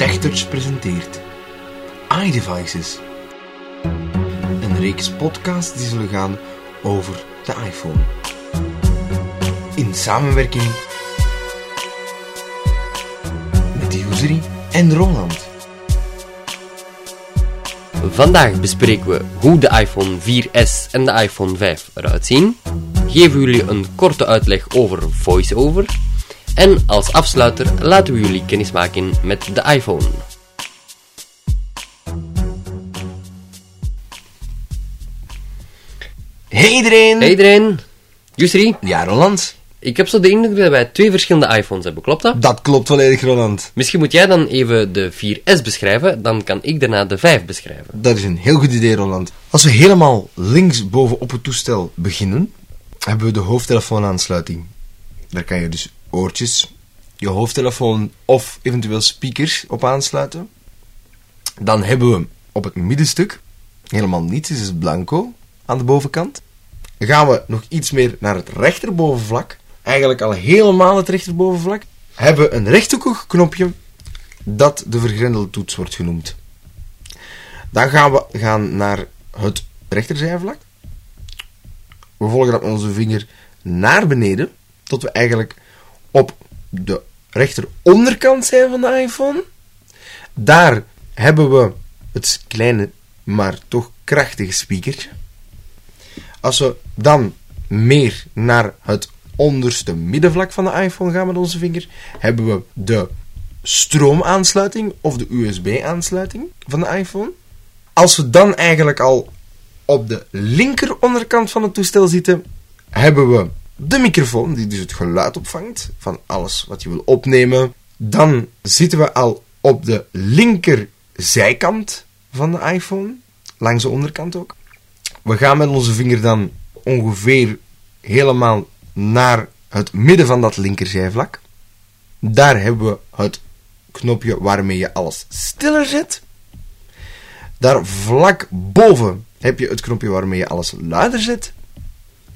TechTouch presenteert iDevices. Een reeks podcasts die zullen gaan over de iPhone. In samenwerking met Usery en Roland. Vandaag bespreken we hoe de iPhone 4S en de iPhone 5 eruit zien, geven jullie een korte uitleg over VoiceOver en als afsluiter laten we jullie kennismaken met de iPhone. Hey iedereen! Hey iedereen, Jusri, Ja, Roland. ik heb zo de indruk dat wij twee verschillende iPhones hebben, klopt dat? Dat klopt volledig, Roland. Misschien moet jij dan even de 4S beschrijven, dan kan ik daarna de 5 beschrijven. Dat is een heel goed idee, Roland. Als we helemaal links bovenop het toestel beginnen, hebben we de hoofdtelefoonaansluiting. Daar kan je dus oortjes, je hoofdtelefoon of eventueel speakers op aansluiten. Dan hebben we op het middenstuk helemaal niets, is het blanco aan de bovenkant. Gaan we nog iets meer naar het rechterbovenvlak. Eigenlijk al helemaal het rechterbovenvlak. Hebben we een rechthoekig knopje dat de vergrendelde toets wordt genoemd. Dan gaan we gaan naar het rechterzijvlak. We volgen met onze vinger naar beneden, tot we eigenlijk op de rechteronderkant zijn van de iPhone. Daar hebben we het kleine, maar toch krachtige speakertje. Als we dan meer naar het onderste middenvlak van de iPhone gaan met onze vinger, hebben we de stroomaansluiting of de USB-aansluiting van de iPhone. Als we dan eigenlijk al op de linker onderkant van het toestel zitten, hebben we de microfoon, die dus het geluid opvangt van alles wat je wil opnemen. Dan zitten we al op de linker zijkant van de iPhone, langs de onderkant ook. We gaan met onze vinger dan ongeveer helemaal naar het midden van dat linkerzijvlak. Daar hebben we het knopje waarmee je alles stiller zet. Daar vlak boven heb je het knopje waarmee je alles luider zet.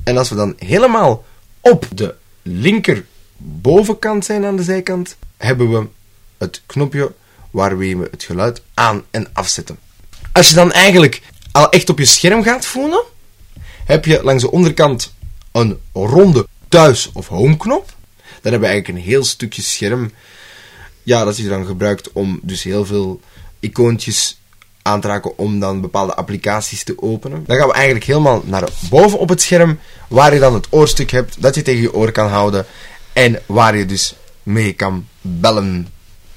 En als we dan helemaal op de linker bovenkant zijn aan de zijkant, hebben we het knopje waarmee we het geluid aan en afzetten. Als je dan eigenlijk al echt op je scherm gaat voelen, heb je langs de onderkant een ronde thuis- of home-knop. Dan hebben we eigenlijk een heel stukje scherm. Ja, dat je dan gebruikt om dus heel veel icoontjes aan te raken om dan bepaalde applicaties te openen. Dan gaan we eigenlijk helemaal naar boven op het scherm, waar je dan het oorstuk hebt dat je tegen je oor kan houden en waar je dus mee kan bellen.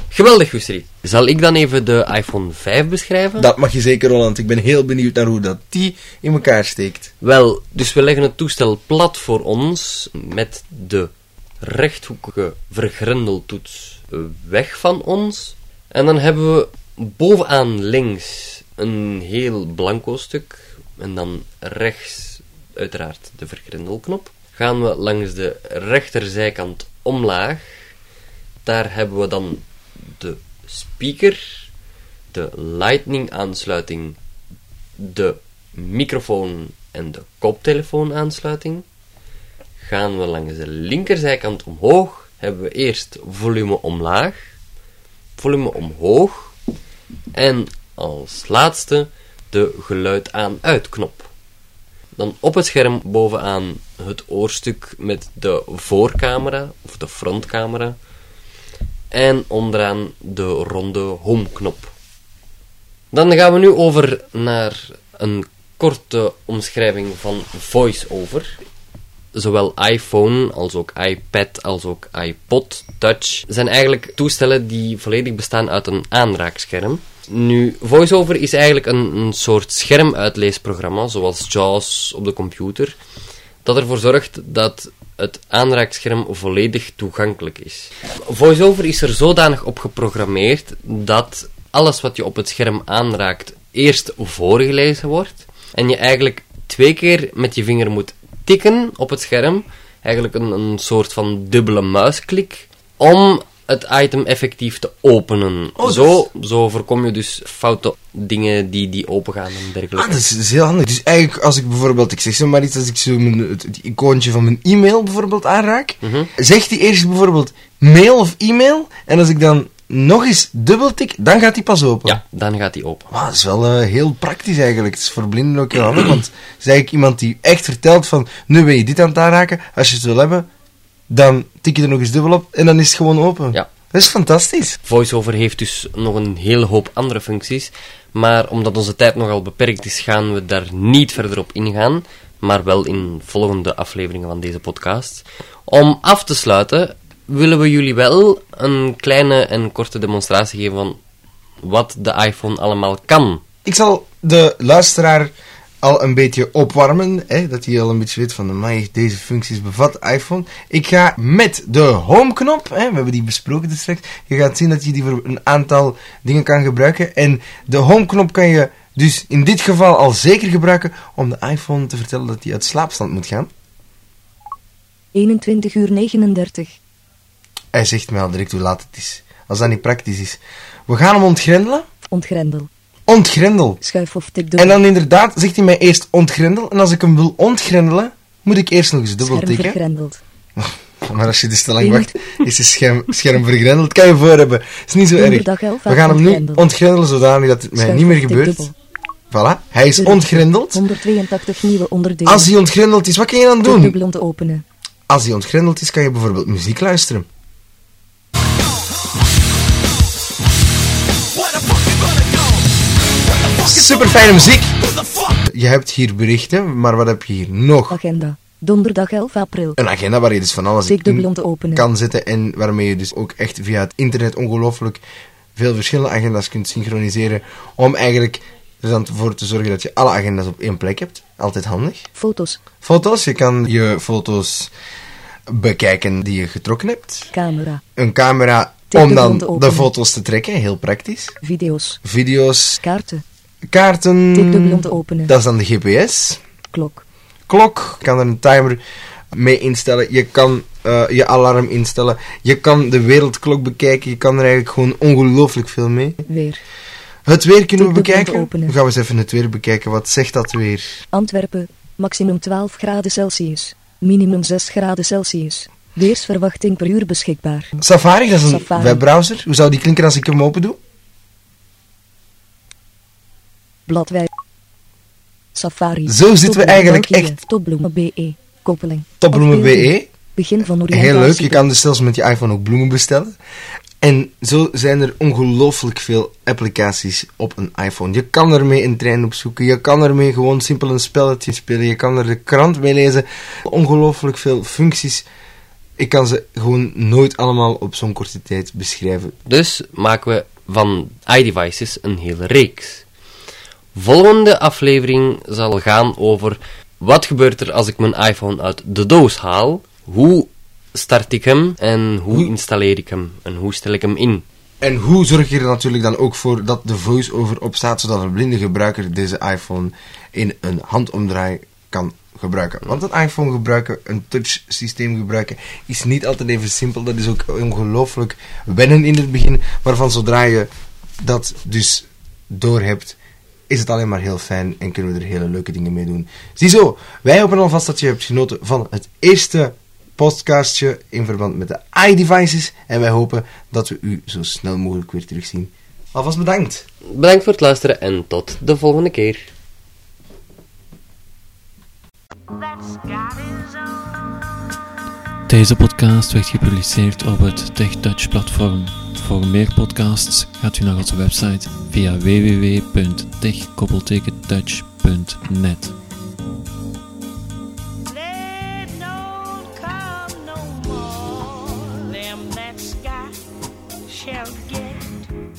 Geweldig, Jusri. Zal ik dan even de iPhone 5 beschrijven? Dat mag je zeker, Roland. Ik ben heel benieuwd naar hoe dat die in elkaar steekt. Wel, dus we leggen het toestel plat voor ons met de rechthoekige vergrendeltoets weg van ons. En dan hebben we bovenaan links een heel blanco stuk en dan rechts uiteraard de vergrendelknop. Gaan we langs de rechterzijkant omlaag. Daar hebben we dan de speaker, de lightning aansluiting, de microfoon en de koptelefoon aansluiting. Gaan we langs de linkerzijkant omhoog, hebben we eerst volume omlaag, volume omhoog en als laatste de geluid aan-uit knop. Dan op het scherm bovenaan het oorstuk met de voorcamera of de frontcamera en onderaan de ronde home knop. Dan gaan we nu over naar een korte omschrijving van VoiceOver. Zowel iPhone als ook iPad als ook iPod Touch zijn eigenlijk toestellen die volledig bestaan uit een aanraakscherm. Nu, VoiceOver is eigenlijk een, een soort schermuitleesprogramma, zoals JAWS op de computer, dat ervoor zorgt dat het aanraakscherm volledig toegankelijk is. VoiceOver is er zodanig op geprogrammeerd dat alles wat je op het scherm aanraakt eerst voorgelezen wordt en je eigenlijk twee keer met je vinger moet tikken op het scherm, eigenlijk een, een soort van dubbele muisklik, om het item effectief te openen. Oh, zo, zo voorkom je dus foute dingen die, die opengaan en dergelijke. Ah, dat is, dat is heel handig. Dus eigenlijk, als ik bijvoorbeeld, ik zeg zo maar iets, als ik zo mijn, het, het icoontje van mijn e-mail bijvoorbeeld aanraak, Mhm. zegt hij eerst bijvoorbeeld mail of e-mail, en als ik dan nog eens dubbeltik, dan gaat die pas open. Ja, dan gaat die open. Maar dat is wel eh, heel praktisch eigenlijk. Het is voor blinden ook heel handig, want het is eigenlijk iemand die echt vertelt van, nu wil je dit aan het aanraken, als je het wil hebben, dan tik je er nog eens dubbel op en dan is het gewoon open. Ja. Dat is fantastisch. VoiceOver heeft dus nog een hele hoop andere functies, maar omdat onze tijd nogal beperkt is, gaan we daar niet verder op ingaan, maar wel in volgende afleveringen van deze podcast. Om af te sluiten, willen we jullie wel een kleine en korte demonstratie geven van wat de iPhone allemaal kan. Ik zal de luisteraar al een beetje opwarmen, hè, dat hij al een beetje weet van, amai, deze functies bevat iPhone. Ik ga met de home-knop, hè, we hebben die besproken dus straks, je gaat zien dat je die voor een aantal dingen kan gebruiken. En de home-knop kan je dus in dit geval al zeker gebruiken om de iPhone te vertellen dat hij uit slaapstand moet gaan. 21 uur 39. Hij zegt mij al direct hoe laat het is, als dat niet praktisch is. We gaan hem ontgrendelen. Ontgrendel. Ontgrendel. Schuif of tik door. En dan inderdaad zegt hij mij eerst ontgrendel. En als ik hem wil ontgrendelen, moet ik eerst nog eens dubbel Scherm tikken. vergrendeld. Maar als je dus te lang wacht, is het scherm, scherm vergrendeld. Kan je voor hebben. is niet zo erg. Donderdag 11 We gaan hem nu ontgrendelen zodanig dat het mij niet meer gebeurt. Voilà, hij is ontgrendeld. 182 nieuwe onderdelen. Als hij ontgrendeld is, wat kan je dan doen? dubbel om te openen. Als hij ontgrendeld is, kan je bijvoorbeeld muziek luisteren. Super fijne muziek. Je hebt hier berichten, maar wat heb je hier nog? Agenda. Donderdag 11 april. Een agenda waar je dus van alles in kan zetten en waarmee je dus ook echt via het internet ongelooflijk veel verschillende agenda's kunt synchroniseren om eigenlijk er dan voor te zorgen dat je alle agenda's op één plek hebt. Altijd handig. Foto's. Foto's, je kan je foto's bekijken die je getrokken hebt. Camera. Een camera om dan de foto's te trekken, heel praktisch. Video's. Video's, Kaarten. Kaarten, om te openen. dat is dan de GPS. Klok. klok. Je kan er een timer mee instellen. Je kan eh, je alarm instellen. Je kan de wereldklok bekijken. Je kan er eigenlijk gewoon ongelooflijk veel mee. Weer. Het weer kunnen we bekijken. Dan gaan we eens even het weer bekijken. Wat zegt dat weer? Antwerpen. Maximum 12 graden Celsius. Minimum 6 graden Celsius. Weersverwachting per uur beschikbaar. Safari, dat is een Safari. webbrowser. Hoe zou die klinken als ik hem open doe? Bladwij. Safari. Zo zitten we eigenlijk België. echt- Topbloemen BE. Koppeling. Topbloemen. BE. Begin van Heel oriëntatie. leuk. Je kan dus zelfs met je iPhone ook bloemen bestellen. En zo zijn er ongelooflijk veel applicaties op een iPhone. Je kan ermee een trein opzoeken. Je kan ermee gewoon simpel een spelletje spelen. Je kan er de krant mee lezen. Ongelooflijk veel functies. Ik kan ze gewoon nooit allemaal op zo'n korte tijd beschrijven. Dus maken we van iDevices een hele reeks. Volgende aflevering zal gaan over wat gebeurt er als ik mijn iPhone uit de doos haal, hoe start ik hem en hoe installeer ik hem en hoe stel ik hem in. En hoe zorg je er natuurlijk dan ook voor dat de voice-over op staat, zodat een blinde gebruiker deze iPhone in een handomdraai kan gebruiken. Want een iPhone gebruiken, een touch systeem gebruiken, is niet altijd even simpel. Dat is ook ongelooflijk wennen in het begin. Maar van zodra je dat dus doorhebt, is het alleen maar heel fijn en kunnen we er hele leuke dingen mee doen. Ziezo, wij hopen alvast dat je hebt genoten van het eerste podcastje in verband met de iDevices. En wij hopen dat we u zo snel mogelijk weer terugzien. Alvast bedankt. Bedankt voor het luisteren en tot de volgende keer. Deze podcast werd gepubliceerd op het TechTouch platform. Voor meer podcasts gaat u naar onze website via www.tech-touch.net.